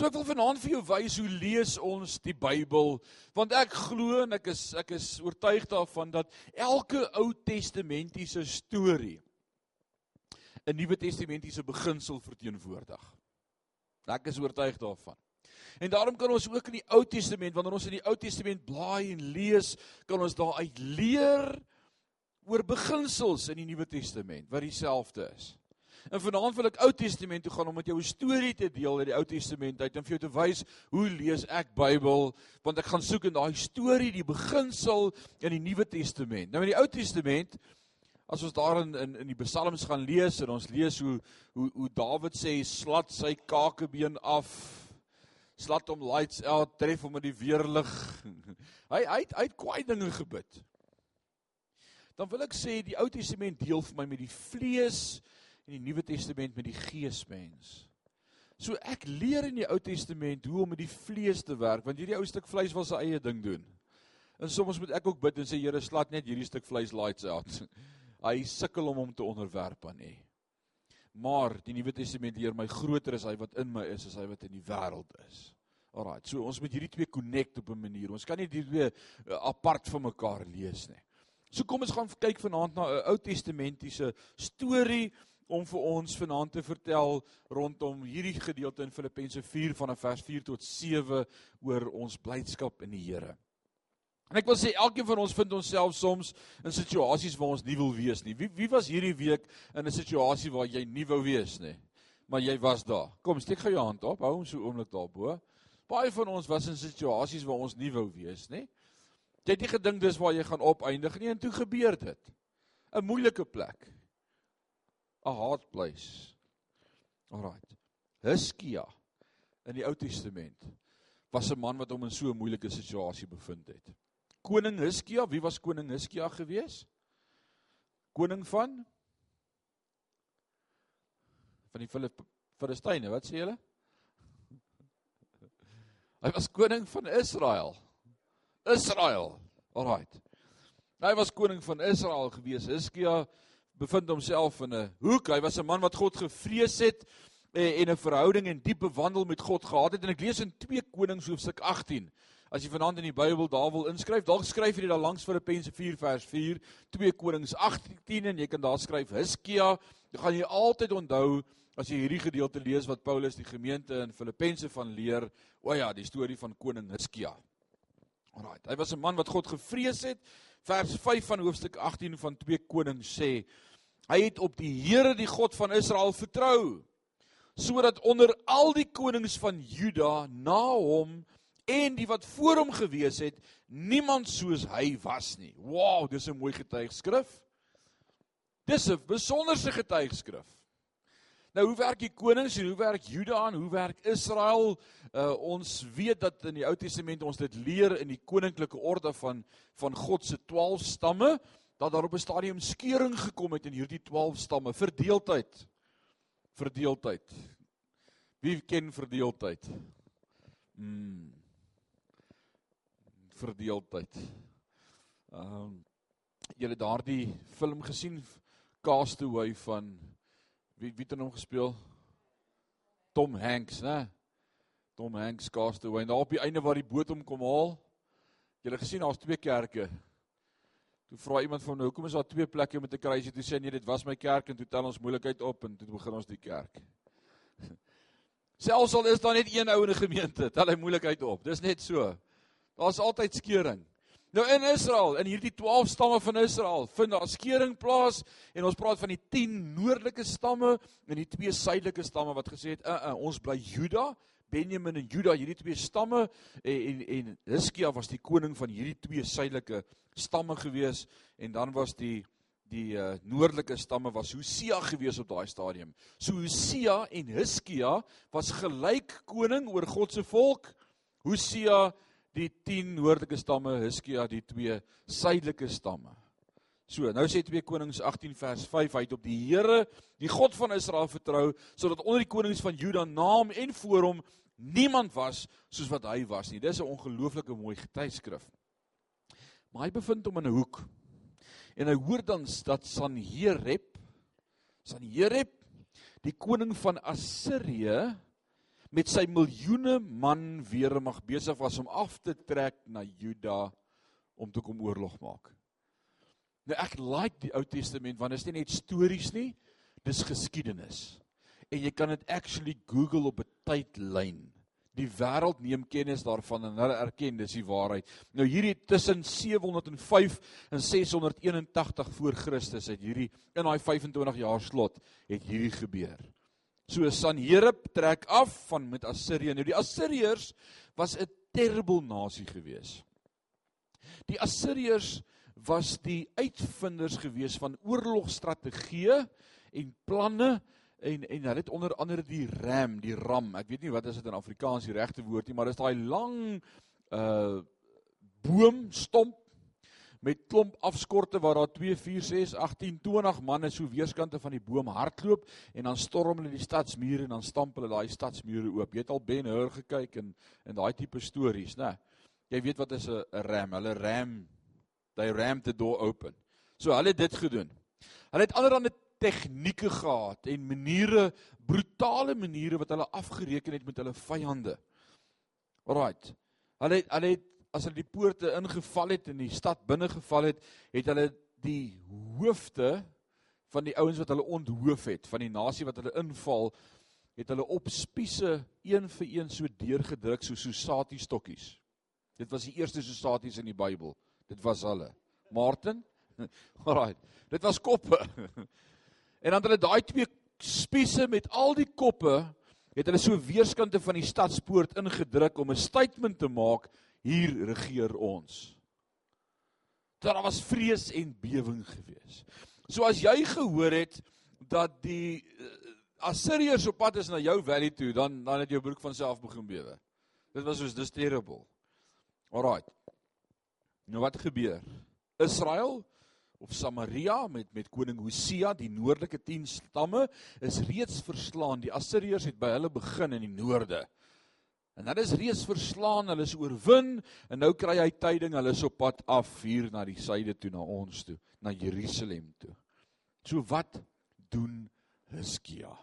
So ek wil vanaand vir jou wys hoe lees ons die Bybel want ek glo en ek is ek is oortuig daarvan dat elke Ou Testamentiese storie 'n Nuwe Testamentiese beginsel verteenwoordig. Ek is oortuig daarvan. En daarom kan ons ook in die Ou Testament wanneer ons in die Ou Testament blaai en lees, kan ons daaruit leer oor beginsels in die Nuwe Testament wat dieselfde is. En vanaand wil ek Ou Testament toe gaan om met jou 'n storie te deel uit die Ou Testament uit en vir jou te wys hoe lees ek Bybel want ek gaan soek in daai storie die beginsel in die Nuwe Testament. Nou in die Ou Testament as ons daar in in in die Psalms gaan lees en ons lees hoe hoe hoe Dawid sê slat sy kakebeen af slat hom lights out tref hom met die weerlig. hy hy het, hy het kwaai dinge gebid. Dan wil ek sê die Ou Testament deel vir my met die vlees en die Nuwe Testament met die geesmens. So ek leer in die Ou Testament hoe om met die vlees te werk want hierdie ou stuk vleis wil sy eie ding doen. En soms moet ek ook bid en sê Here slat net hierdie stuk vleis lights out. Hy sukkel om hom te onderwerp aan U. Maar die Nuwe Testament leer my groter is hy wat in my is as hy wat in die wêreld is. Alraai, so ons moet hierdie twee connect op 'n manier. Ons kan nie die twee uh, apart van mekaar lees nie. So kom ons gaan kyk vanaand na 'n Ou Testamentiese storie om vir ons vanaand te vertel rondom hierdie gedeelte in Filippense 4 vanaf vers 4 tot 7 oor ons blydskap in die Here. En ek wil sê elkeen van ons vind onsself soms in situasies waar ons nie wil wees nie. Wie wie was hierdie week in 'n situasie waar jy nie wou wees nie, maar jy was daar. Kom, steek gou jou hand op. Hou hom so oomblik daarbo. Baie van ons was in situasies waar ons nie wou wees nie. Jy het nie gedink dis waar jy gaan opeindig nie en toe gebeur dit. 'n Moeilike plek. 'n hard place. Alraight. Hiskia in die Ou Testament was 'n man wat hom in so 'n moeilike situasie bevind het. Koning Hiskia, wie was koning Hiskia gewees? Koning van van die Filistyne, wat sê julle? Hy was koning van Israel. Israel. Alraight. Hy was koning van Israel gewees. Hiskia bevind homself in 'n hoek. Hy was 'n man wat God gevrees het eh, en 'n verhouding en diepe wandel met God gehad het. En ek lees in 2 Konings hoofstuk 18. As jy vanaand in die Bybel daar wil inskryf, dalk skryf jy dit daar langs Filippense 4 vers 4, 2 Konings 18 en jy kan daar skryf Hiskia. Jy gaan jy altyd onthou as jy hierdie gedeelte lees wat Paulus die gemeente in Filippense van leer, o ja, die storie van koning Hiskia. Alraai. Hy was 'n man wat God gevrees het. Vers 5 van hoofstuk 18 van 2 Konings sê Hy het op die Here die God van Israel vertrou sodat onder al die konings van Juda na hom en die wat voor hom gewees het niemand soos hy was nie. Wow, dis 'n mooi getuigskrif. Dis 'n besonderse getuigskrif. Nou hoe werk die konings en hoe werk Juda en hoe werk Israel? Uh ons weet dat in die Ou Testament ons dit leer in die koninklike orde van van God se 12 stamme dat daar op 'n stadium skeuring gekom het in hierdie 12 stamme, verdeeldheid. Verdeeldheid. Wie ken verdeeldheid? Mm. Verdeeldheid. Ehm um, julle daardie film gesien Castaway van wie wie het hom gespeel? Tom Hanks, né? Tom Hanks Castaway. En daar op die einde waar die boot hom kom haal. Julle gesien daar's twee kerke. Toe vra iemand van nou, hoekom is daar twee plekke met 'n kruisie? Toe sê nee, dit was my kerk en toe tel ons moeilikheid op en toe begin ons die kerk. Selfs al is daar net een ou in 'n gemeente, tel hy moeilikheid op. Dis net so. Daar's altyd skeuring. Nou in Israel, in hierdie 12 stamme van Israel, vind daar skeuring plaas en ons praat van die 10 noordelike stamme en die twee suidelike stamme wat gesê het, uh, uh, ons bly Juda Benjamin en Juda, hierdie twee stamme en en, en Hiskia was die koning van hierdie twee suidelike stamme gewees en dan was die die uh, noordelike stamme was Hosea gewees op daai stadium. So Hosea en Hiskia was gelyk koning oor God se volk. Hosea die 10 noordelike stamme, Hiskia die twee suidelike stamme. So, nou sê 2 Konings 18 vers 5 hy het op die Here, die God van Israel vertrou sodat onder die konings van Juda naam en voor hom niemand was soos wat hy was nie. Dis 'n ongelooflike mooi getuigskrif. Maar hy bevind hom in 'n hoek. En hy hoor dan dat Sanherib Sanherib die koning van Assirië met sy miljoene man weermag besig was om af te trek na Juda om te kom oorlog maak. Nou ek like die Ou Testament want dit is nie net stories nie, dis geskiedenis. En jy kan dit actually Google op 'n tydlyn. Die wêreld neem kennis daarvan en hulle erken dis die waarheid. Nou hierdie tussen 705 en 681 voor Christus het hierdie in daai 25 jaar slot het hierdie gebeur. So Sanherib trek af van met Assirië. Nou die Assiriërs was 'n terrible nasie gewees. Die Assiriërs was die uitvinders gewees van oorlogstrategieë en planne en en hulle het onder andere die ram, die ram. Ek weet nie wat is dit in Afrikaans die regte woord nie, maar dis daai lang uh boom stomp met klomp afskorte waar daar 2 4 6 18 20 manne so weerskante van die boom hardloop en dan storm hulle die stadsmure en dan stamp hulle daai stadsmure oop. Jy het al Ben Hur gekyk en en daai tipe stories, né? Jy weet wat is 'n ram? Hulle ram they ram the door open. So hulle het dit gedoen. Hulle het allerlei tegnieke gehad en maniere, brutale maniere wat hulle afgereken het met hulle vyande. Alraight. Hulle hulle het as hulle die poorte ingeval het en die stad binne geval het, het hulle die hoofde van die ouens wat hulle onthoof het, van die nasie wat hulle inval, het hulle op spiese een vir een so deurgedruk so sosati stokkies. Dit was die eerste sosaties in die Bybel. Dit was hulle. Martin? Alraai. Dit was koppe. En dan hulle daai twee spiese met al die koppe het hulle so weerskante van die stadspoort ingedruk om 'n statement te maak hier regeer ons. Daar was vrees en bewing gewees. So as jy gehoor het dat die uh, Assiriërs op pad is na jou valley toe, dan dan het jou broek van self begin bewe. Dit was soos dis terrible. Alraai. Nou wat gebeur? Israel of Samaria met met koning Hosea, die noordelike 10 stamme is reeds verslaan. Die Assiriërs het by hulle begin in die noorde. En hulle is reeds verslaan, hulle is oorwin en nou kry hy tyding hulle is op pad af hier na die suide toe na ons toe, na Jerusalem toe. So wat doen Hizkia?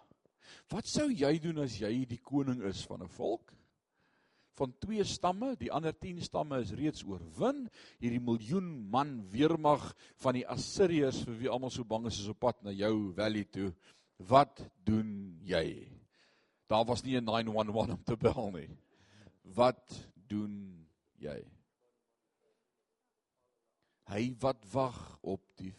Wat sou jy doen as jy die koning is van 'n volk? Van twee stamme, die ander 10 stamme is reeds oorwin. Hierdie miljoen man weermag van die Assiriërs vir wie almal so bang is is op pad na jou valley toe. Wat doen jy? Daar was nie 'n 911 om te bel nie. Wat doen jy? Hy wat wag op die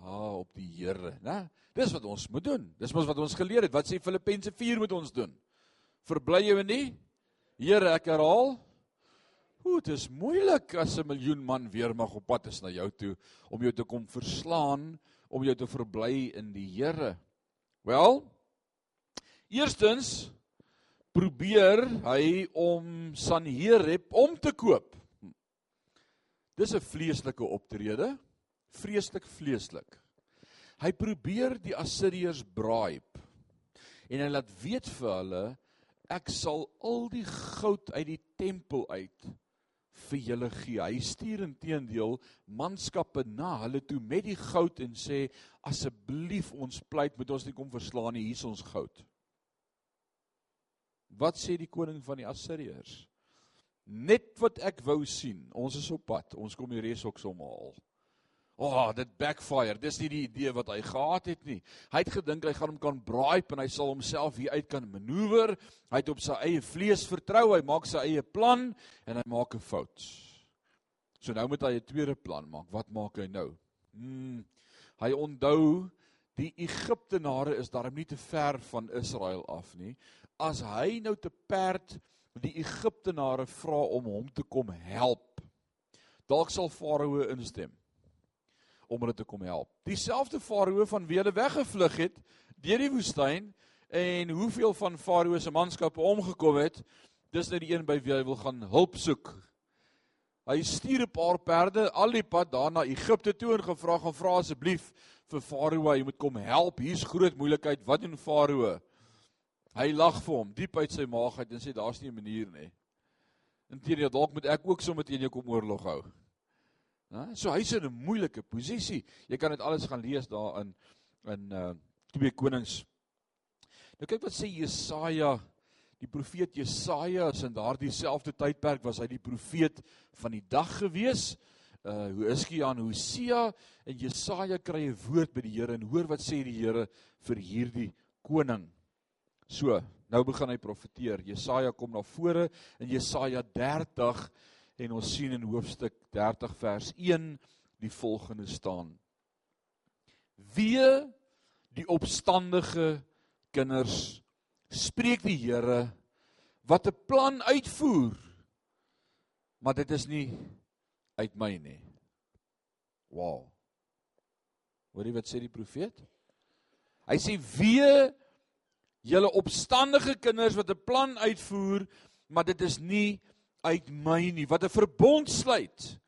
Ah, op die Here, né? Dis wat ons moet doen. Dis mos wat ons geleer het. Wat sê Filippense 4 moet ons doen? Verbly jou in die Here, ek herhaal. Hoe dit is moeilik as 'n miljoen man weer mag op pad is na jou toe om jou te kom verslaan, om jou te verbly in die Here. Wel, Eerstens probeer hy om Sanherib om te koop. Dis 'n vleeslike optrede, vreeslik vleeslik. Hy probeer die Assiriërs bribe en hy laat weet vir hulle ek sal al die goud uit die tempel uit vir julle gee. Hy stuur intedeel manskappe na hulle toe met die goud en sê asseblief ons pleit met ons nie kom verslaan nie, hier is ons goud. Wat sê die koning van die Assiriërs? Net wat ek wou sien. Ons is op pad. Ons kom die res ook somhaal. O, oh, dit backfire. Dis nie die idee wat hy gehad het nie. Hy het gedink hy gaan hom kan bribe en hy sal homself hier uit kan manoeuvreer. Hy het op sy eie vlees vertrou. Hy maak sy eie plan en hy maak 'n fout. So nou moet hy 'n tweede plan maak. Wat maak hy nou? Hmm. Hy onthou die Egiptenare is daarom nie te ver van Israel af nie as hy nou te perd die Egiptenare vra om hom te kom help. Dalk sal Farao instem om hulle te kom help. Dieselfde Farao van wie hulle weggevlug het deur die woestyn en hoeveel van Farao se manskappe omgekom het, dis nou die een by wie hy wil gaan hulp soek. Hy stuur 'n paar perde al die pad daar na Egipte toe en gevra gaan vra asseblief vir Farao, jy moet kom help. Hier's groot moeilikheid. Wat doen Farao? Hy lag vir hom diep uit sy maag uit en sê daar's nie 'n manier nie. Inteendeel dalk moet ek ook sommer teen jou kom oorlog hou. Né? So hy's in 'n moeilike posisie. Jy kan dit alles gaan lees daar in in uh 2 Konings. Nou kyk wat sê Jesaja. Die profeet Jesaja is in daardie selfde tydperk was hy die profeet van die dag gewees. Uh Hosea en Hosea en Jesaja kry 'n woord by die Here en hoor wat sê die Here vir hierdie koning. So, nou begin hy profeteer. Jesaja kom na vore in Jesaja 30 en ons sien in hoofstuk 30 vers 1 die volgende staan. Wee die opstandige kinders spreek die Here wat 'n plan uitvoer maar dit is nie uit my nie. Wow. Hoor jy wat sê die profeet? Hy sê wee julle opstandige kinders wat 'n plan uitvoer maar dit is nie uit my nie wat 'n verbond sluit.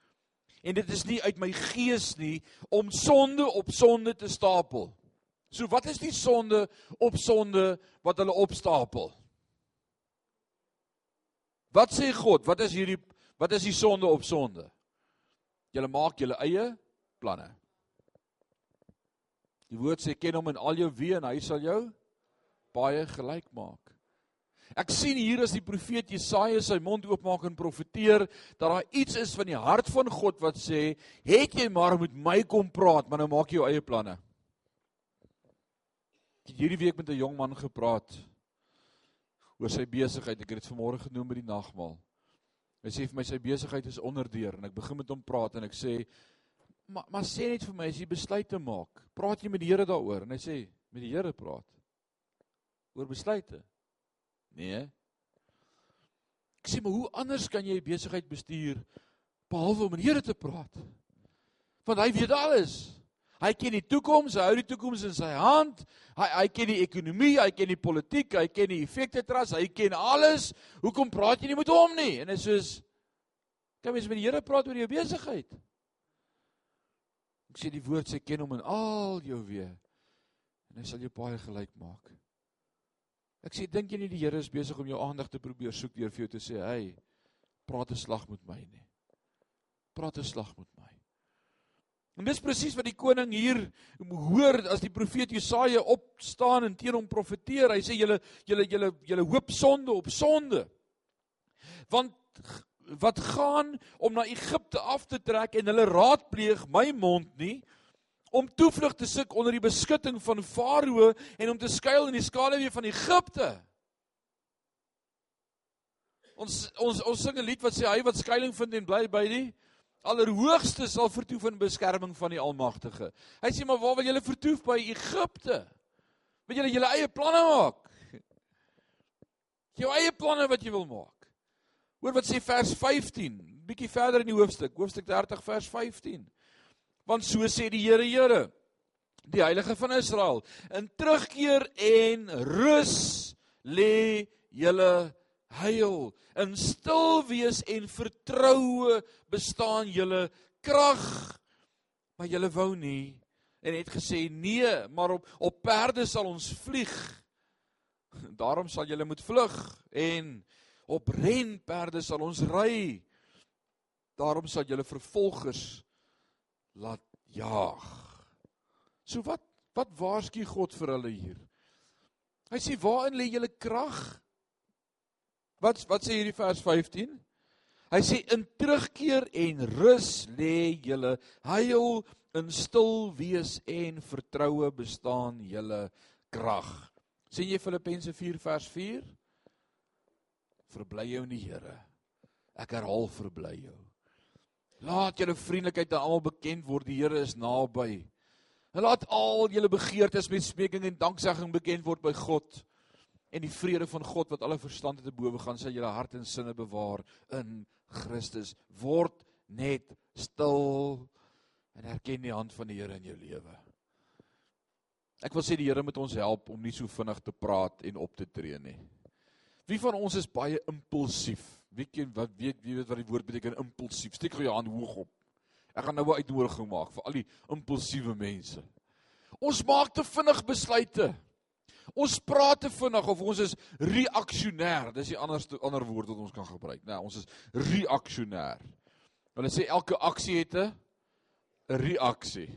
En dit is nie uit my gees nie om sonde op sonde te stapel. So wat is die sonde op sonde wat hulle opstapel? Wat sê God? Wat is hierdie wat is die sonde op sonde? Julle maak julle eie planne. Die woord sê ken hom in al jou weë en hy sal jou baie gelyk maak. Ek sien hier as die profeet Jesaja sy mond oopmaak en profeteer dat daar iets is van die hart van God wat sê, "Het jy maar met my kom praat, maar nou maak jy jou eie planne." Ek het hierdie week met 'n jong man gepraat oor sy besigheid. Ek het dit vanmôre genoem by die nagmaal. Hy sê vir my sy besigheid is onderdeur en ek begin met hom praat en ek sê maar maar sê net vir my as jy besluite maak, praat jy met die Here daaroor? En hy sê met die Here praat. Oor besluite. Nee. Ek sê maar hoe anders kan jy besigheid bestuur behalwe om met die Here te praat? Want hy weet alles. Hy ken die toekoms, hy hou die toekoms in sy hand. Hy hy ken die ekonomie, hy ken die politiek, hy ken die effekte trust, hy ken alles. Hoekom praat jy nie met hom nie? En hy sê kan mens met die Here praat oor jou besigheid? Ek sê die woord sê ken hom in al jou weë en hy sal jou baie gelyk maak. Ek sê dink jy nie die Here is besig om jou aandag te probeer soek deur vir jou te sê, "Hey, praat 'n slag met my nie." Praat 'n slag met my. En dis presies wat die koning hier hoor as die profeet Jesaja opstaan en teen hom profeteer. Hy sê julle julle julle julle hoop sonde op sonde. Want wat gaan om na Egipte af te trek en hulle raadpleeg my mond nie om toevlug te soek onder die beskutting van Farao en om te skuil in die skaduwee van Egipte. Ons ons ons sing 'n lied wat sê hy wat skuilings vind en bly by die Allerhoogste sal vertoef in beskerming van die Almagtige. Hy sê maar waar wil julle vertoef by Egipte? Wil julle julle eie planne maak? Jou eie planne wat jy wil maak. Hoor wat sê vers 15, bietjie verder in die hoofstuk, hoofstuk 30 vers 15. Want so sê die Here Here, die Heilige van Israel, in terugkeer en rus lê julle huil in stil wees en vertroue bestaan julle krag. Maar julle wou nie en het gesê nee maar op op perde sal ons vlieg. Daarom sal julle moet vlug en op renperde sal ons ry. Daarom sal julle vervolgers laat jaag so wat wat waarsku God vir hulle hier hy sê waarin lê julle krag Wat wat sê hierdie vers 15? Hy sê in terugkeer en rus lê julle huil in stil wees en vertroue bestaan julle krag. sien jy Filippense 4 vers 4? Verbly jou in die Here. Ek herhaal verbly jou. Laat julle vriendelikheid aan almal bekend word. Die Here is naby. En laat al julle begeertes met smeking en danksegging bekend word by God en die vrede van God wat alle verstand te bowe gaan sal julle hart en sinne bewaar in Christus word net stil en erken die hand van die Here in jou lewe. Ek wil sê die Here moet ons help om nie so vinnig te praat en op te tree nie. Wie van ons is baie impulsief? Wie ken wat weet wie weet wat die woord beteken impulsief? Steek gou jou hand hoog op. Ek gaan nou 'n uitnodiging maak vir al die impulsiewe mense. Ons maak te vinnig besluite. Ons praat te vinnig of ons is reaksionêr. Dis die ander ander woord wat ons kan gebruik. Nee, ons is reaksionêr. Hulle sê elke aksie het 'n reaksie.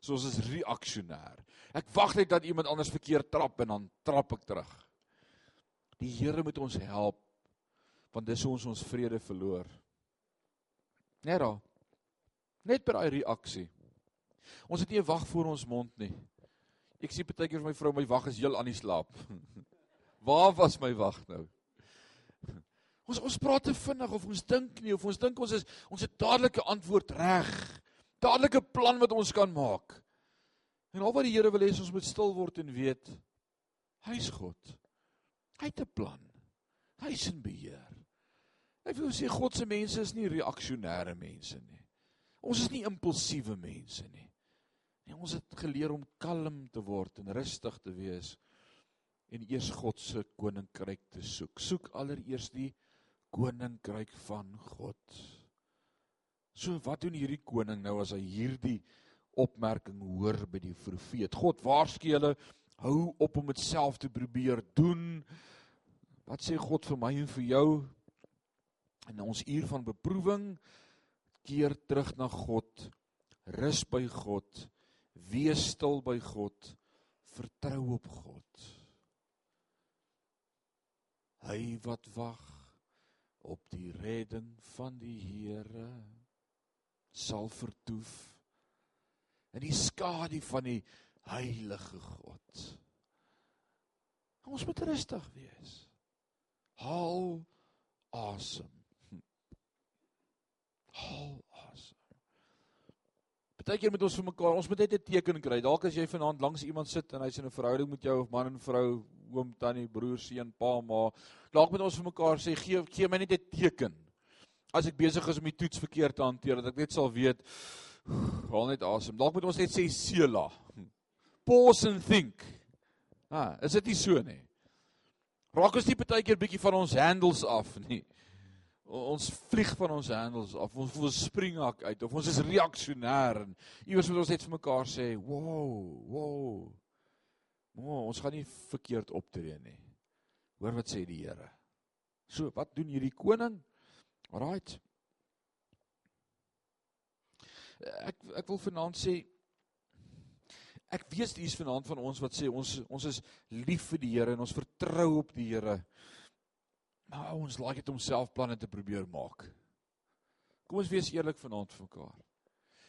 So ons is reaksionêr. Ek wag net dat iemand anders verkeerd trap en dan trap ek terug. Die Here moet ons help want dis hoe ons ons vrede verloor. Net daar. Net by daai reaksie. Ons het nie 'n wag voor ons mond nie. Ek sien baie keer vir my vrou my wag is heel aan die slaap. Waar was my wag nou? Ons ons praat te vinnig of ons dink nie of ons dink ons is ons het dadelike antwoord reg. Dadelike plan wat ons kan maak. En al wat die Here wil hê is ons moet stil word en weet hy's God. Hy het 'n plan. Hy's in beheer. Ek wil sê God se mense is nie reaksionêre mense nie. Ons is nie impulsiewe mense nie. Nee, ons het geleer om kalm te word en rustig te wees en eers God se koninkryk te soek. Soek allereers die koninkryk van God. So wat doen hierdie koning nou as hy hierdie opmerking hoor by die profeet? God waarsku hulle hou op om dit self te probeer doen. Wat sê God vir my en vir jou? In ons uur van beproewing keer terug na God. Rus by God. Wees stil by God. Vertrou op God. Hy wat wag op die redding van die Here sal vertoef in die skadu van die heilige God. Ons moet rustig wees. Haal asem. Haal asem. Partykeer moet ons vir mekaar, ons moet net 'n teken kry. Dalk as jy vanaand langs iemand sit en hy's in 'n verhouding met jou of man en vrou, oom, tannie, broer, seun, pa, ma, dalk moet ons vir mekaar sê gee gee my net 'n teken. As ek besig is om die toets verkeerd te hanteer, dat ek net sal weet haal net asem. Dalk moet ons net sê sela. Pause and think. Ah, is dit nie so nie? Raak ons nie partykeer bietjie van ons handles af nie ons vlieg van ons handles af ons voel springhak uit of ons is reaksionêr en iewers moet ons net vir mekaar sê wow wow. Wow ons gaan nie verkeerd optree nie. Hoor wat sê die Here. So wat doen hierdie koning? Right ek ek wil vanaand sê ek weet hier's vanaand van ons wat sê ons ons is lief vir die Here en ons vertrou op die Here Maar ons laat dit homself planne te probeer maak. Kom ons wees eerlik vanaand vir mekaar.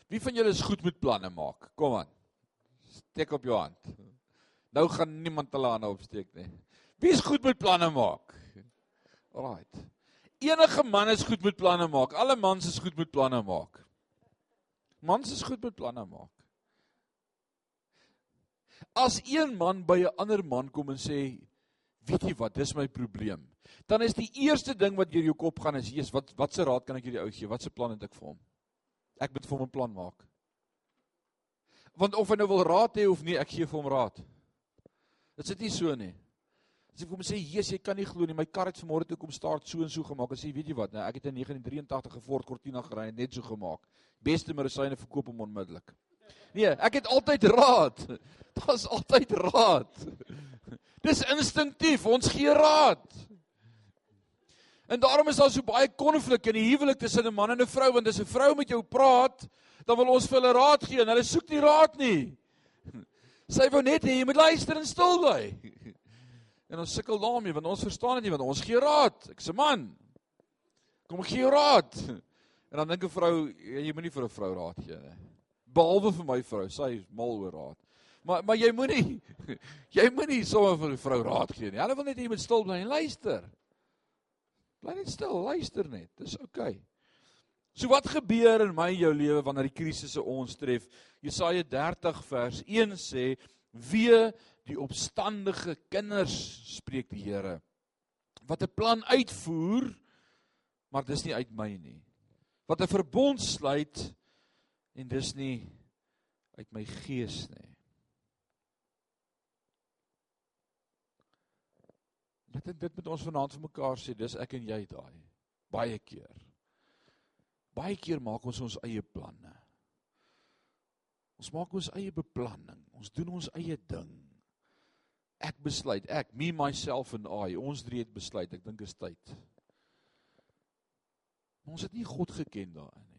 Wie van julle is goed met planne maak? Kom aan. Steek op jou hand. Nou gaan niemand hulle hande opsteek nie. Wie is goed met planne maak? Alraight. Enige man is goed met planne maak. Alle mans is goed met planne maak. Mans is goed met planne maak. As een man by 'n ander man kom en sê, "Weet jy wat, dis my probleem." Dan is die eerste ding wat deur jou kop gaan is: "Jesus, wat wat se raad kan ek hierdie ou gee? Wat se plan het ek vir hom?" Ek moet vir hom 'n plan maak. Want of hy nou wil raad hê of nie, ek gee vir hom raad. Dit sit nie so nie. As ek vir hom sê: "Jesus, jy kan nie glo nie, my kar het vanmôre toe kom start so en so gemaak." Hy sê: "Weet jy wat? Nou, ek het 'n 1983 Ford Cortina gery en net so gemaak. Beste medisyne verkoop hom onmiddellik." Nee, ek het altyd raad. Daar's altyd raad. Dis instinktief, ons gee raad. En daarom is daar so baie konflik in die huwelik tussen 'n man en 'n vrou want as 'n vrou met jou praat, dan wil ons vir hulle raad gee en hulle soek nie raad nie. Sy wou net hê jy moet luister en stil bly. En ons sukkel daarmee want ons verstaan dit nie want ons gee raad. Ek's 'n man. Kom gee jou raad. En dan dink 'n vrou jy moenie vir 'n vrou raad gee nie. Behalwe vir my vrou, sy is mal oor raad. Maar maar jy moenie jy moenie sommer vir 'n vrou raad gee nie. Hulle wil net hê jy moet stil bly en luister. Bly net stil, luister net. Dis oukei. Okay. So wat gebeur in my jou lewe wanneer die krisisse ons tref? Jesaja 30 vers 1 sê: "Wee die opstandige kinders," spreek die Here, "wat 'n plan uitvoer, maar dis nie uit my nie. Wat 'n verbond sluit en dis nie uit my gees nie." Dit dit moet ons vanaand vir mekaar sê, dis ek en jy daai. Baie keer. Baie keer maak ons ons eie planne. Ons maak ons eie beplanning. Ons doen ons eie ding. Ek besluit, ek, me myself and I, ons drie het besluit, ek dink is tyd. Maar ons het nie God geken daarin.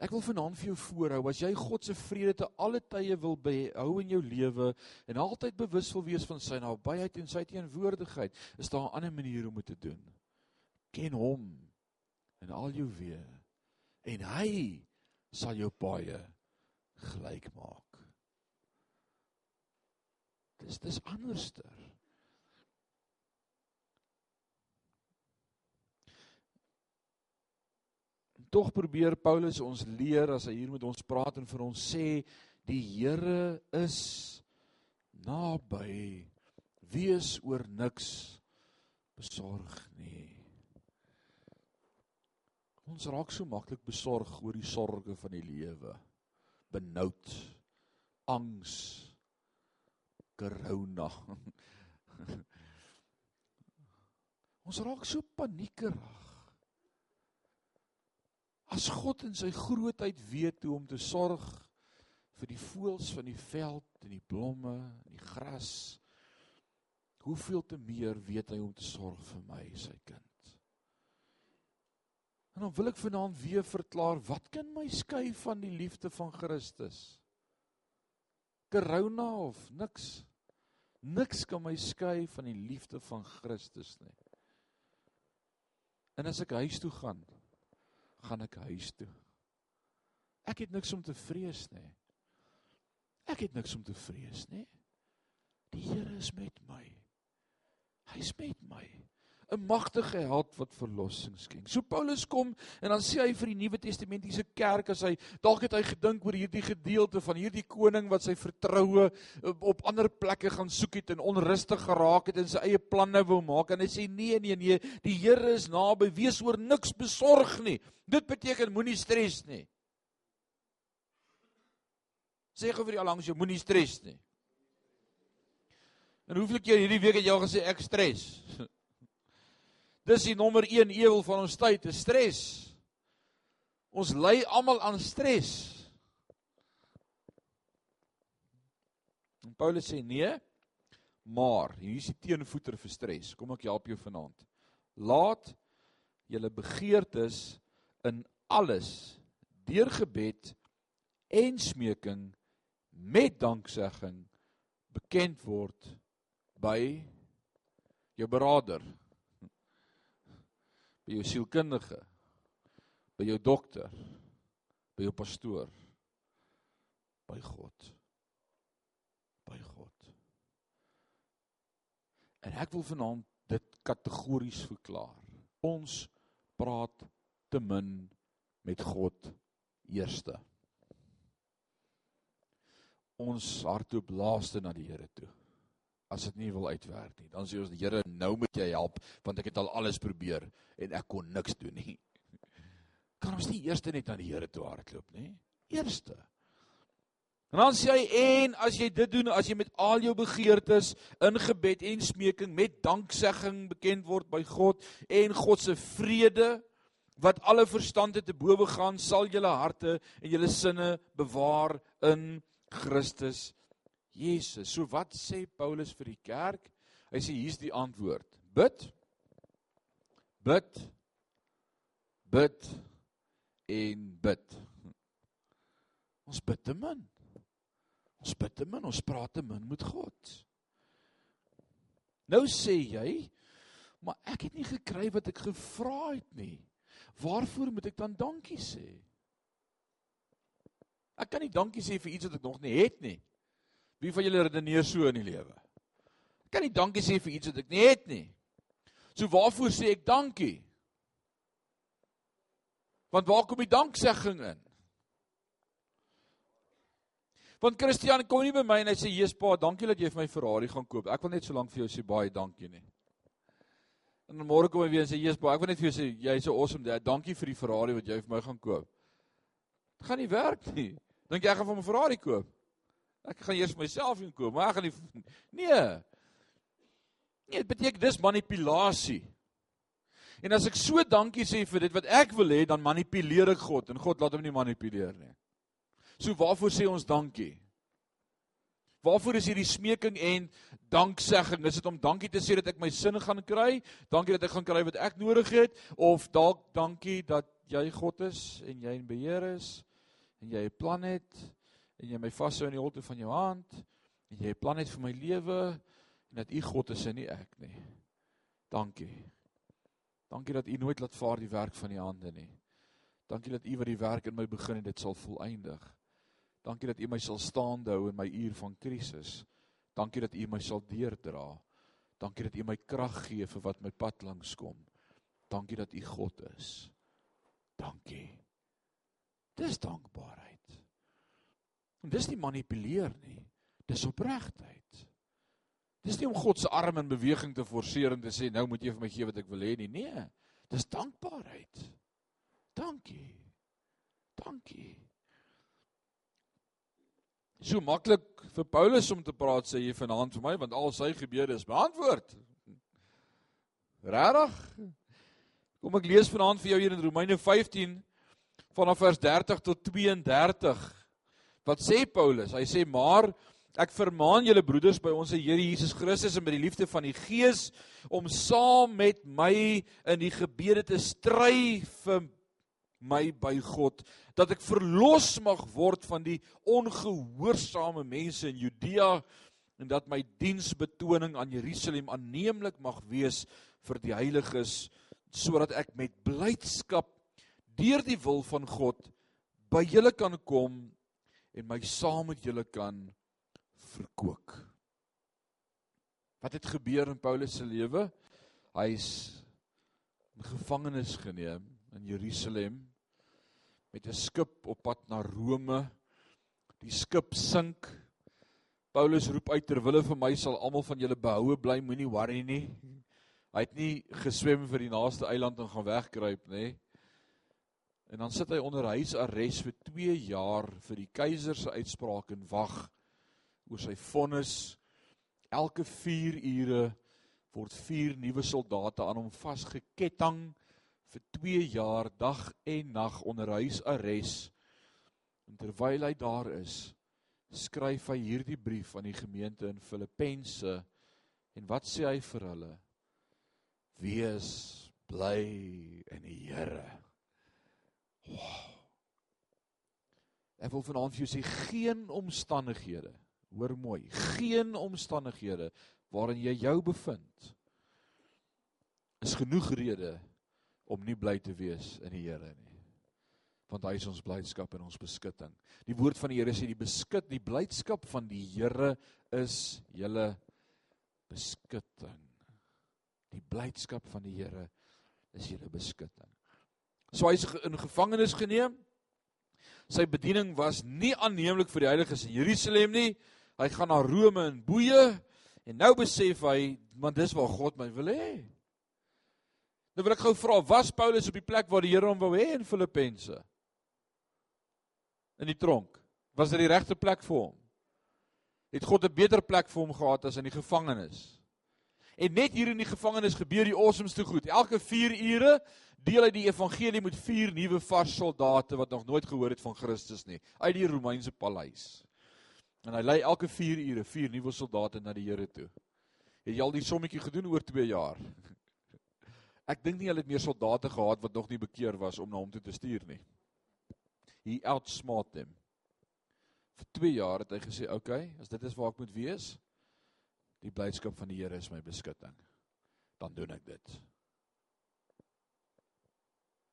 Ek wil vanaand vir jou voorhou as jy God se vrede te alle tye wil behou in jou lewe en altyd bewus wil wees van sy nabyheid en sy teenwoordigheid, is daar 'n ander manier om dit te doen. Ken hom in al jou weë en hy sal jou paaie gelyk maak. Dis dis anderster. Tog probeer Paulus ons leer as hy hier met ons praat en vir ons sê die Here is naby. Wees oor niks besorg nie. Ons raak so maklik besorg oor die sorges van die lewe. Benoud, angs, corona. ons raak so paniekerig. As God in sy grootheid weet hoe om te sorg vir die voëls van die veld en die blomme en die gras, hoeveel te meer weet hy om te sorg vir my, sy kind. En dan wil ek vanaand weer verklaar, wat kan my skei van die liefde van Christus? Corona of niks? Niks kan my skei van die liefde van Christus nie. En as ek huis toe gaan, gaan ek huis toe. Ek het niks om te vrees nie. Ek het niks om te vrees nie. Die Here is met my. Hy's met my. 'n magtige held wat verlossing skenk. So Paulus kom en dan sê hy vir die Nuwe Testamentiese kerk as hy dalk het hy gedink oor hierdie gedeelte van hierdie koning wat sy vertroue eh, op ander plekke gaan soek het en onrustig geraak het en sy eie planne wou maak en hy sê nee nee nee, die Here is naby, wees oor niks besorg nie. Dit beteken moenie stres nie. Sê gou vir die alangs jy moenie stres nie. En hoeveel keer hierdie week het jy al gesê ek stres? Dis die nommer 1 ewel van ons tyd, is stres. Ons ly almal aan stres. En Paulus sê nee, maar hier is die teenvoeter vir stres. Kom ek help jou vanaand. Laat julle begeertes in alles deur gebed en smeking met danksegging bekend word by jou beraader by jou sielkundige, by jou dokter, by jou pastoor, by God. By God. En ek wil vanaand dit kategories verklaar. Ons praat te min met God eerste. Ons hardloop laaste na die Here toe as dit nie wil uitwerk nie. Dan sê ons die Here, nou moet jy help want ek het al alles probeer en ek kon niks doen nie. Kan ons nie eers net na die Here toe hardloop nie? Eerste. En dan sê hy en as jy dit doen, as jy met al jou begeertes in gebed en smeking met danksegging bekend word by God en God se vrede wat alle verstande te bowe gaan, sal julle harte en julle sinne bewaar in Christus Jesus. So wat sê Paulus vir die kerk? Hy sê hier's die antwoord. Bid. Bid. Bid en bid. Ons bid te min. Ons bid te min, ons praat te min met God. Nou sê jy, maar ek het nie gekry wat ek gevra het nie. Waarvoor moet ek dan dankie sê? Ek kan nie dankie sê vir iets wat ek nog nie het nie. Wie van julle redeneer so in die lewe? Ek kan nie dankie sê vir iets wat ek nie het nie. So waarvoor sê ek dankie? Want waar kom die danksegging in? Want Christian kom nie by my en hy sê Jesus pa, dankie dat jy vir my Ferrari gaan koop. Ek wil net so lank vir jou sê baie dankie nie. En dan môre kom hy weer en sê Jesus pa, ek wil net vir jou sê jy's so awesome dad. Dankie vir die Ferrari wat jy vir my gaan koop. Dit gaan nie werk nie. Dink jy ek gaan vir my Ferrari koop? Ek gaan eers myself inkoop, maar ek gaan nie Nee. Nee, dit beteken dis manipulasie. En as ek so dankie sê vir dit wat ek wil hê, dan manipuleer ek God en God laat hom nie manipuleer nie. So waarvoor sê ons dankie? Waarvoor is hierdie smeking en danksegging? Is dit om dankie te sê dat ek my sin gaan kry? Dankie dat ek gaan kry wat ek nodig het of dalk dankie dat jy God is en jy in beheer is? en jy 'n plan het en jy my vashou in die holte van jou hand en jy plan het vir my lewe en dat U God is en nie ek nie. Dankie. Dankie dat U nooit laat vaar die werk van die hande nie. Dankie dat U wat die werk in my begin en dit sal volëindig. Dankie dat U my sal staande hou in my uur van krisis. Dankie dat U my sal deurdra. Dankie dat U my krag gee vir wat my pad langs kom. Dankie dat U God is. Dankie. Dis dankbaarheid. En dis nie manipuleer nie. Dis opregtheid. Dis nie om God se arm in beweging te forceer en te sê nou moet jy vir my gee wat ek wil hê nie. Nee. Dis dankbaarheid. Dankie. Dankie. So maklik vir Paulus om te praat sê jy vanaand vir my want al sy gebede is beantwoord. Regtig? Kom ek lees vanaand vir jou hier in Romeine 15 vanaf vers 30 tot 32. Wat sê Paulus? Hy sê maar ek vermaan julle broeders by ons Here Jesus Christus en by die liefde van die Gees om saam met my in die gebede te stry vir my by God dat ek verlos mag word van die ongehoorsame mense in Judea en dat my diensbetoning aan Jerusalem aanneemlik mag wees vir die heiliges sodat ek met blydskap deur die wil van God by julle kan kom en my saam met julle kan verkoop. Wat het gebeur in Paulus se lewe? Hy's in gevangenis geneem in Jerusalem met 'n skip op pad na Rome. Die skip sink. Paulus roep uit terwille vir my sal almal van julle behoue bly, moenie worry nie. Hy het nie geswem vir die naaste eiland en gaan wegkruip nê. En dan sit hy onder huisarrest vir 2 jaar vir die keiser se uitspraak en wag oor sy vonnis. Elke 4 ure word 4 nuwe soldate aan hom vasgeketting vir 2 jaar dag en nag onder huisarrest. En terwyl hy daar is, skryf hy hierdie brief aan die gemeente in Filippense en wat sê hy vir hulle? Wees bly in die Here. Wow. Ek wil vanaand vir jou sê geen omstandighede, hoor mooi, geen omstandighede waarin jy jou bevind is genoeg rede om nie bly te wees in die Here nie. Want hy is ons blydskap en ons beskutting. Die woord van die Here sê die beskut, die blydskap van die Here is julle beskutting. Die blydskap van die Here is julle beskutting. So hy's in gevangenis geneem. Sy bediening was nie aanneemlik vir die heiliges in Jerusalem nie. Hy gaan na Rome in boeye en nou besef hy, want dis waar God my wil hê. Nou wil ek gou vra, was Paulus op die plek waar die Here hom wou hê in Filippense? In die tronk. Was dit die regte plek vir hom? Het God 'n beter plek vir hom gehad as in die gevangenis? En net hier in die gevangenis gebeur die awesomeste goed. Elke 4 ure deel hy die evangelie met vier nuwe vars soldate wat nog nooit gehoor het van Christus nie uit die Romeinse paleis. En hy lei elke 4 ure vier nuwe soldate na die Here toe. Het jy al die sommetjie gedoen oor 2 jaar? Ek dink nie hulle het meer soldate gehad wat nog nie bekeer was om na hom toe te stuur nie. He outsmart them. Vir 2 jaar het hy gesê, "Oké, okay, as dit is waar ek moet wees, die blydskap van die Here is my beskutting. Dan doen ek dit."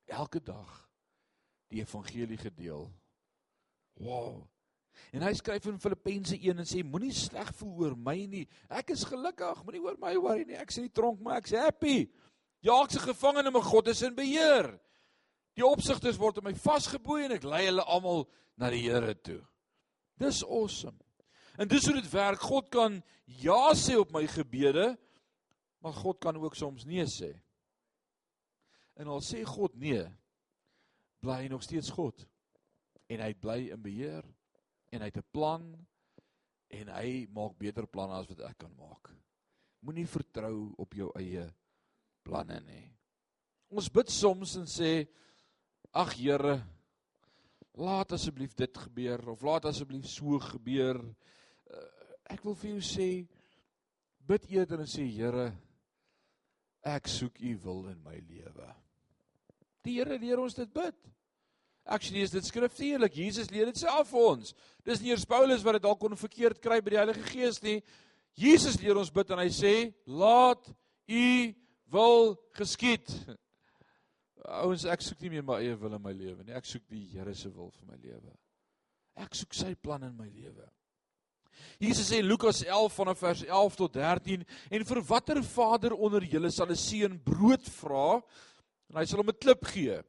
Elke dag die evangelie gedeel. Wow. En hy skryf in Filippense 1 en sê moenie sleg voel oor my nie. Ek is gelukkig, moenie oor my worry nie. Ek sien die tronk, maar ek's happy. Ja, ek's 'n gevangene, maar God is in beheer. Die opsigters word in my vasgeboei en ek lei hulle almal na die Here toe. Dis awesome. En dis hoe dit werk. God kan ja sê op my gebede, maar God kan ook soms nee sê. En al sê God nee, bly hy nog steeds God. En hy bly in beheer en hy het 'n plan en hy maak beter planne as wat ek kan maak. Moenie vertrou op jou eie planne nie. Ons bid soms en sê ag Here laat asseblief dit gebeur of laat asseblief so gebeur. Ek wil vir jou sê bid eerder en sê Here ek soek u wil in my lewe. Die Here leer ons dit bid. Actually is dit skriftuurlik. Jesus leer dit self vir ons. Dis nie eers Paulus wat dit dalk kon verkeerd kry by die Heilige Gees nie. Jesus leer ons bid en hy sê: "Laat U wil geskied." Ouens, ek soek nie meer my eie wil in my lewe nie. Ek soek die Here se wil vir my lewe. Ek soek sy plan in my lewe. Jesus sê Lukas 11 vanaf vers 11 tot 13 en vir watter vader onder julle sal 'n seun brood vra en hy sal hom 'n klip gee?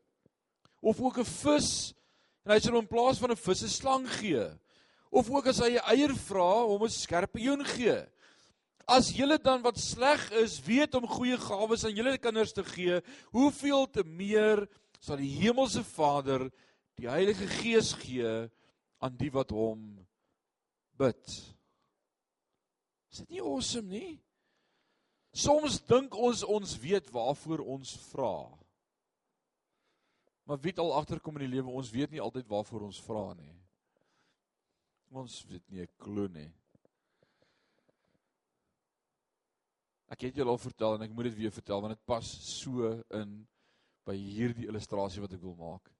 of ook 'n vis en hy sal hom in plaas van 'n vis 'n slang gee of ook as hy 'n eier vra hom 'n skerpioen gee as julle dan wat sleg is weet om goeie gawes aan julle kinders te gee hoeveel te meer sal die hemelse Vader die Heilige Gees gee aan die wat hom bid is dit nie awesome nie soms dink ons ons weet waarvoor ons vra Maar wie het al agterkom in die lewe, ons weet nie altyd waarvoor ons vra nie. Ons weet nie 'n klou nie. Ek het julle al vertel en ek moet dit weer vertel want dit pas so in by hierdie illustrasie wat ek wil maak.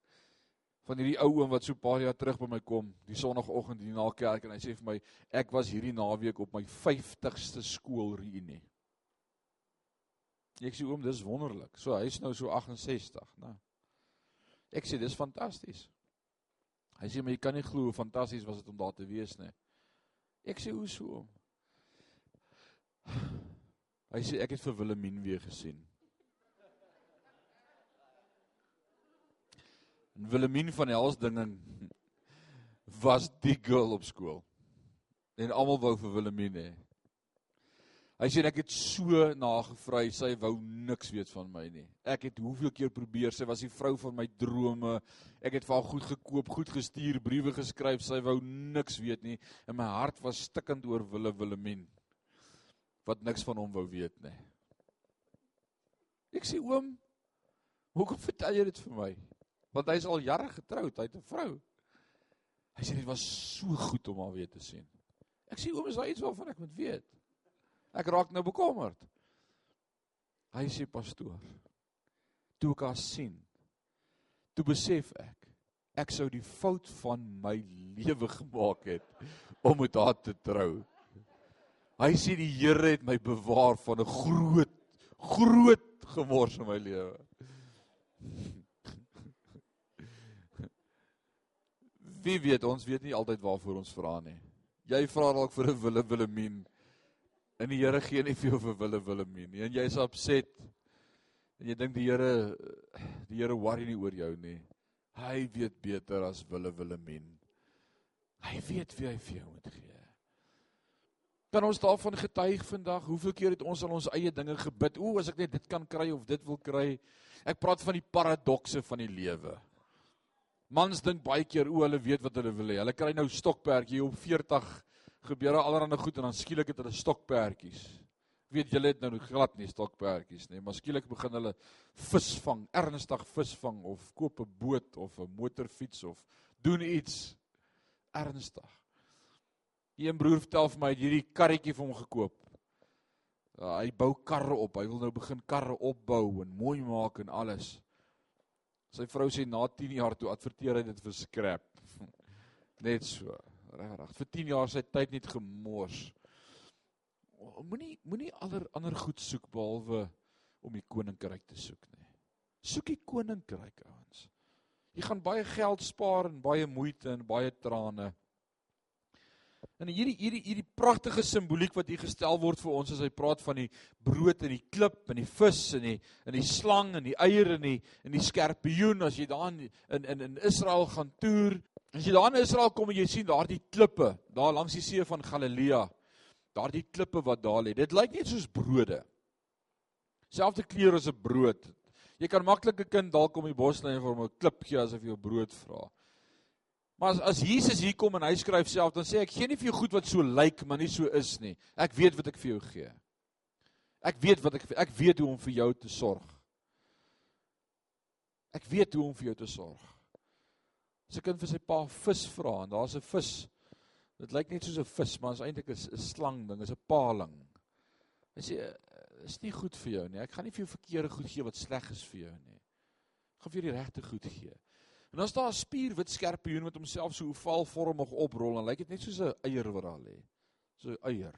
Van hierdie ou oom wat so 'n paar jaar terug by my kom, die sonoggend hier na kerk en hy sê vir my ek was hierdie naweek op my 50ste skoolreunie. Ek sê oom, dis wonderlik. So hy's nou so 68, né? Ek sê dis fantasties. Hy sê maar jy kan nie glo hoe fantasties was dit om daar te wees nie. Ek sê hoe so? Hy sê ek het vir Willemien weer gesien. En Willemien van Helsdingen was die girl op skool. En almal wou vir Willemien hê. Hy sê ek het so nagevry, sy wou niks weet van my nie. Ek het hoeveel keer probeer, sy was die vrou van my drome. Ek het vir haar goed gekoop, goed gestuur, briewe geskryf, sy wou niks weet nie. En my hart was stikkend oor Wille Willemien wat niks van hom wou weet nie. Ek sê oom, hoekom vertel jy dit vir my? Want hy's al jare getroud, hy het 'n vrou. Hy sê dit was so goed om haar weer te sien. Ek sê oom, is daar iets waarvan ek moet weet? Ek raak nou bekommerd. Hy sê pastoor. Toe ek haar sien, toe besef ek ek sou die fout van my lewe gemaak het om met haar te trou. Hy sê die Here het my bewaar van 'n groot groot gemors in my lewe. Wie weet ons weet nie altyd waarvoor ons vra nie. Jy vra dalk vir 'n wille Willemien En die Here gee nie vir jou vir wille Willemien nie. En jy's opset. En jy dink die Here die Here worry nie oor jou nie. Hy weet beter as wille Willemien. Hy weet wie hy vir jou moet gee. Kan ons daarvan getuig vandag? Hoeveel keer het ons al ons eie dinge gebid? O, as ek net dit kan kry of dit wil kry. Ek praat van die paradokse van die lewe. Mans dink baie keer o, hulle weet wat hulle wil hê. Hulle kry nou stokperdjie op 40 gebeur daar allerlei goed en dan skielik het hulle stokperdjies. Weet julle het nou glad nie stokperdjies nie, maar skielik begin hulle visvang, ernstig visvang of koop 'n boot of 'n motorfiets of doen iets ernstig. Een broer vertel vir my hierdie karretjie vir hom gekoop. Ja, hy bou karre op. Hy wil nou begin karre opbou en mooi maak en alles. Sy vrou sê na 10 jaar toe adverteer hy dit vir skrap. Net so regtig vir 10 jaar sy tyd net gemors. Moenie moenie ander ander goed soek behalwe om die koninkryk te soek nie. Soek die koninkryk ouens. Jy gaan baie geld spaar en baie moeite en baie trane. En hierdie hierdie hierdie pragtige simboliek wat hier gestel word vir ons as hy praat van die brood en die klip en die vis en die en die slang en die eier en die en die skerpioen as jy daar in in in Israel gaan toer As jy daar in Israel kom en jy sien daardie klippe, daar langs die see van Galilea, daardie klippe wat daar lê. Dit lyk net soos brode. Selfde kleur as 'n brood. Jy kan maklik 'n kind dalk om die bos lê en vir hom 'n klip gee asof jy 'n brood vra. Maar as, as Jesus hier kom en hy skryf self, dan sê ek gee nie vir jou goed wat so lyk, maar nie so is nie. Ek weet wat ek vir jou gee. Ek weet wat ek ek weet hoe om vir jou te sorg. Ek weet hoe om vir jou te sorg. As 'n kind vir sy pa vis vra en daar's 'n vis. Dit lyk net soos 'n vis, maar is eintlik 'n slang ding, is 'n paling. Hy sê is nie goed vir jou nie. Ek gaan nie vir jou verkeerde goed gee wat sleg is vir jou nie. Ek gaan vir jou die regte goed gee. En is daar 'n spierwit skerpioen wat homself so ovaalvormig oprol en lyk dit net soos 'n eier wat daar lê. So 'n eier.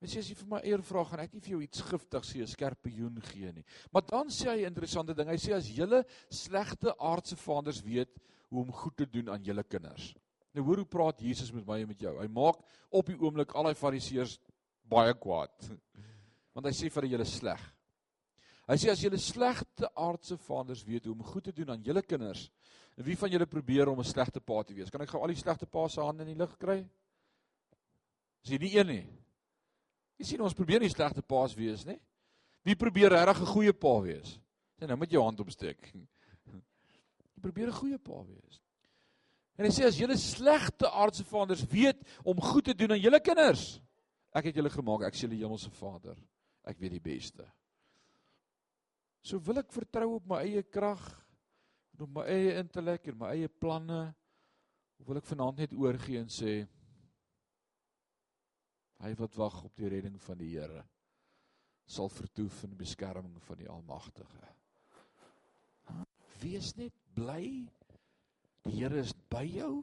En sê as jy vir my eier vra, gaan ek nie vir jou iets giftigs sê 'n skerpioen gee nie. Maar dan sê hy 'n interessante ding. Hy sê as julle slegte aardse vaders weet hoe om goed te doen aan julle kinders. Nou hoor hoe praat Jesus met my en met jou. Hy maak op die oomblik al daai fariseërs baie kwaad. Want hy sê vir julle sleg. Hy sê as julle slegte aardse vaders weet hoe om goed te doen aan julle kinders, en wie van julle probeer om 'n slegte pa te wees? Kan ek gou al die slegte pa se hande in die lug kry? Is jy nie een nie? Jy sien ons probeer nie slegte paas wees nie. Wie probeer regtig 'n goeie pa wees? Sê nou met jou hand opsteek. Jy probeer 'n goeie pa wees. En hy sê as julle slegte aardse vaders weet om goed te doen aan julle kinders, ek het julle gemaak, ek is julle hemelse Vader. Ek weet die beste. So wil ek vertrou op my eie krag en op my eie intellek en my eie planne of wil ek vanaand net oorgee en sê hy wat wag op die redding van die Here sal vertoef in die beskerming van die Almagtige. Wees net bly. Die Here is by jou.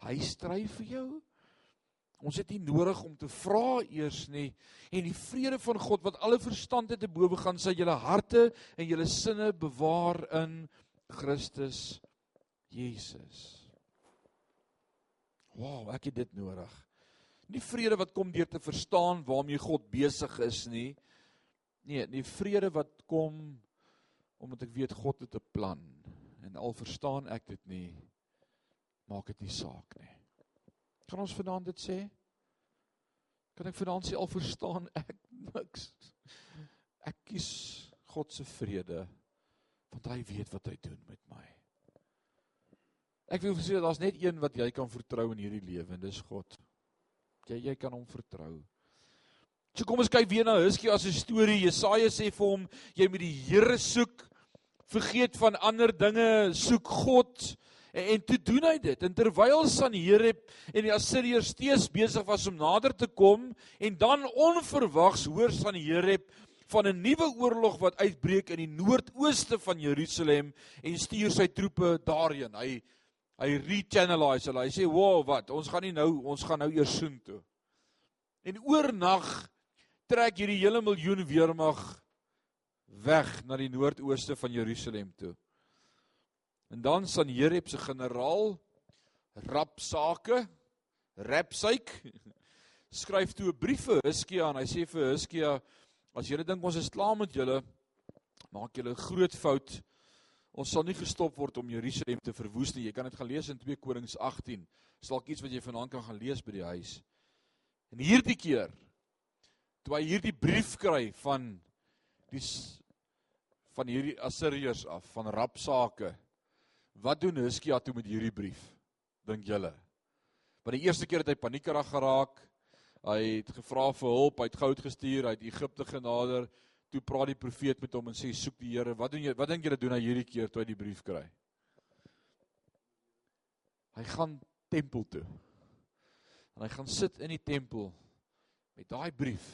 Hy stry vir jou. Ons het nie nodig om te vra eers nie en die vrede van God wat alle verstand te bowe gaan sy julle harte en julle sinne bewaar in Christus Jesus. Wow, ek het dit nodig. Nie vrede wat kom deur te verstaan waarmee God besig is nie. Nee, die vrede wat kom omdat ek weet God het 'n plan en al verstaan ek dit nie maak dit nie saak nie. Kan ons vanaand dit sê? Kan ek vanaand sê al verstaan ek niks. Ek kies God se vrede want hy weet wat hy doen met my. Ek wil sê daar's net een wat jy kan vertrou in hierdie lewe en dis God. Jy jy kan hom vertrou. So kom ons kyk weer na Huskia se storie. Jesaja sê vir hom jy moet die Here soek. Vergeet van ander dinge, soek God. En, en toe doen hy dit. En terwyl Sanherib en die Assiriërs steeds besig was om nader te kom en dan onverwags hoor Sanherib van 'n nuwe oorlog wat uitbreek in die noordooste van Jerusalem en stuur sy troepe daarheen. Hy hy rechannelize hulle. Hy sê, "Wow, wat? Ons gaan nie nou, ons gaan nou eers soen toe." En oornag trek hierdie hele miljoen weermag weg na die noordooste van Jerusalem toe. En dan Sanherib se generaal Rapsake Rapsyk skryf toe 'n brief vir Hizkia en hy sê vir Hizkia as julle dink ons is klaar met julle maak julle 'n groot fout. Ons sal nie gestop word om Jerusalem te verwoes nie. Jy kan dit gaan lees in 2 Konings 18. Salk iets wat jy vanaand kan gaan lees by die huis. En hierdie keer toe hy hierdie brief kry van die van hierdie Assiriërs af van Rapsake Wat doen Huskia toe met hierdie brief? Dink julle? Want die eerste keer het hy paniekerig geraak. Hy het gevra vir hulp, hy het goud gestuur, hy het Egipte genader. Toe praat die profeet met hom en sê soek die Here. Wat doen jy? Wat dink julle doen hy hierdie keer toe hy die brief kry? Hy gaan tempel toe. En hy gaan sit in die tempel met daai brief.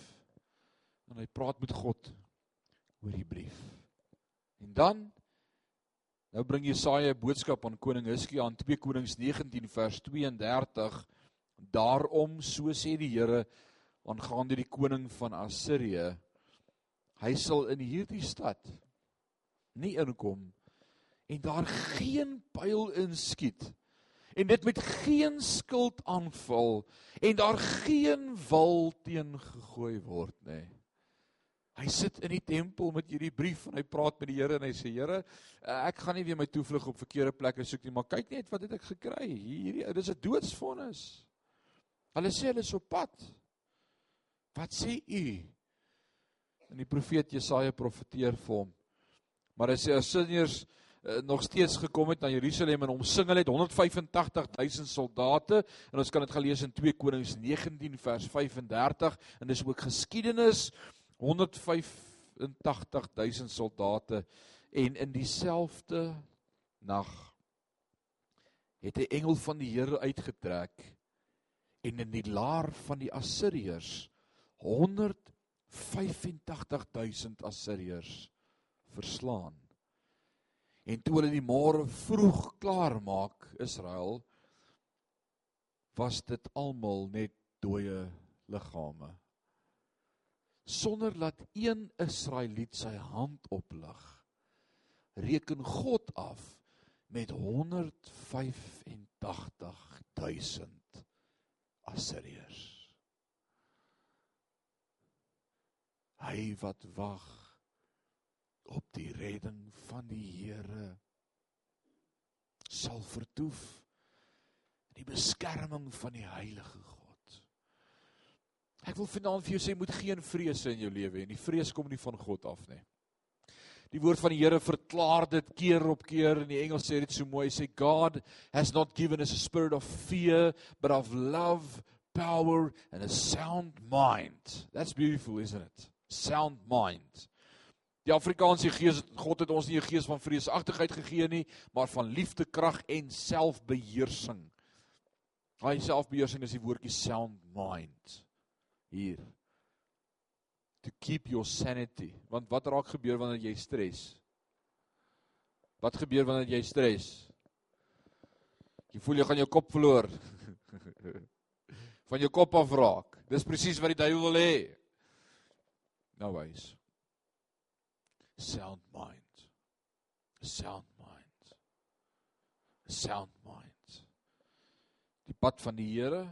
En hy praat met God oor die brief. En dan Nou bring Jesaja 'n boodskap aan koning Hizkia aan 2 Konings 19 vers 32. Daarom so sê die Here aangaande die koning van Assirië, hy sal in hierdie stad nie inkom en daar geen pyl inskiet en dit met geen skild aanval en daar geen wal teen gegooi word nê. Hy sit in die tempel met hierdie brief en hy praat met die Here en hy sê Here, eh, ek gaan nie weer my toevlug op verkeerde plekke soek nie, maar kyk net wat het ek gekry. Hierdie dis 'n doodsvonnis. Hulle sê hulle is op pad. Wat sê u? En die profeet Jesaja profeteer vir hom. Maar hy sê as sinneers uh, nog steeds gekom het na Jerusalem en omsing hulle het 185000 soldate en ons kan dit gelees in 2 Konings 19 vers 35 en dis ook geskiedenis 185000 soldate en in dieselfde nag het 'n engel van die Here uitgetrek en in die laar van die Assiriërs 185000 Assiriërs verslaan. En toe hulle die môre vroeg klaar maak, Israel, was dit almal net dooie liggame. Sonder dat een Israeliet sy hand oplig, reken God af met 185000 Assiriërs. Hy wat wag op die redding van die Here sal vertoef in die beskerming van die heilige God. Ek wil vanaand vir jou sê moet geen vrese in jou lewe hê nie. Vrees kom nie van God af nie. Die woord van die Here verklaar dit keer op keer in die Engels sê dit so mooi sê God has not given us a spirit of fear but of love, power and a sound mind. That's beautiful, isn't it? Sound mind. Die Afrikaanse Gees, God het ons nie 'n gees van vreesagtigheid gegee nie, maar van liefde, krag en selfbeheersing. Daai selfbeheersing is die woordjie sound mind. Hier. To keep your sanity. Want wat raak gebeur wanneer jy stres? Wat gebeur wanneer jy stres? Jy voel jy gaan jou kop verloor. van jou kop af raak. Dis presies wat die duiwel wil hê. Nou wys sound mind. Sound mind. Sound mind. Die pad van die Here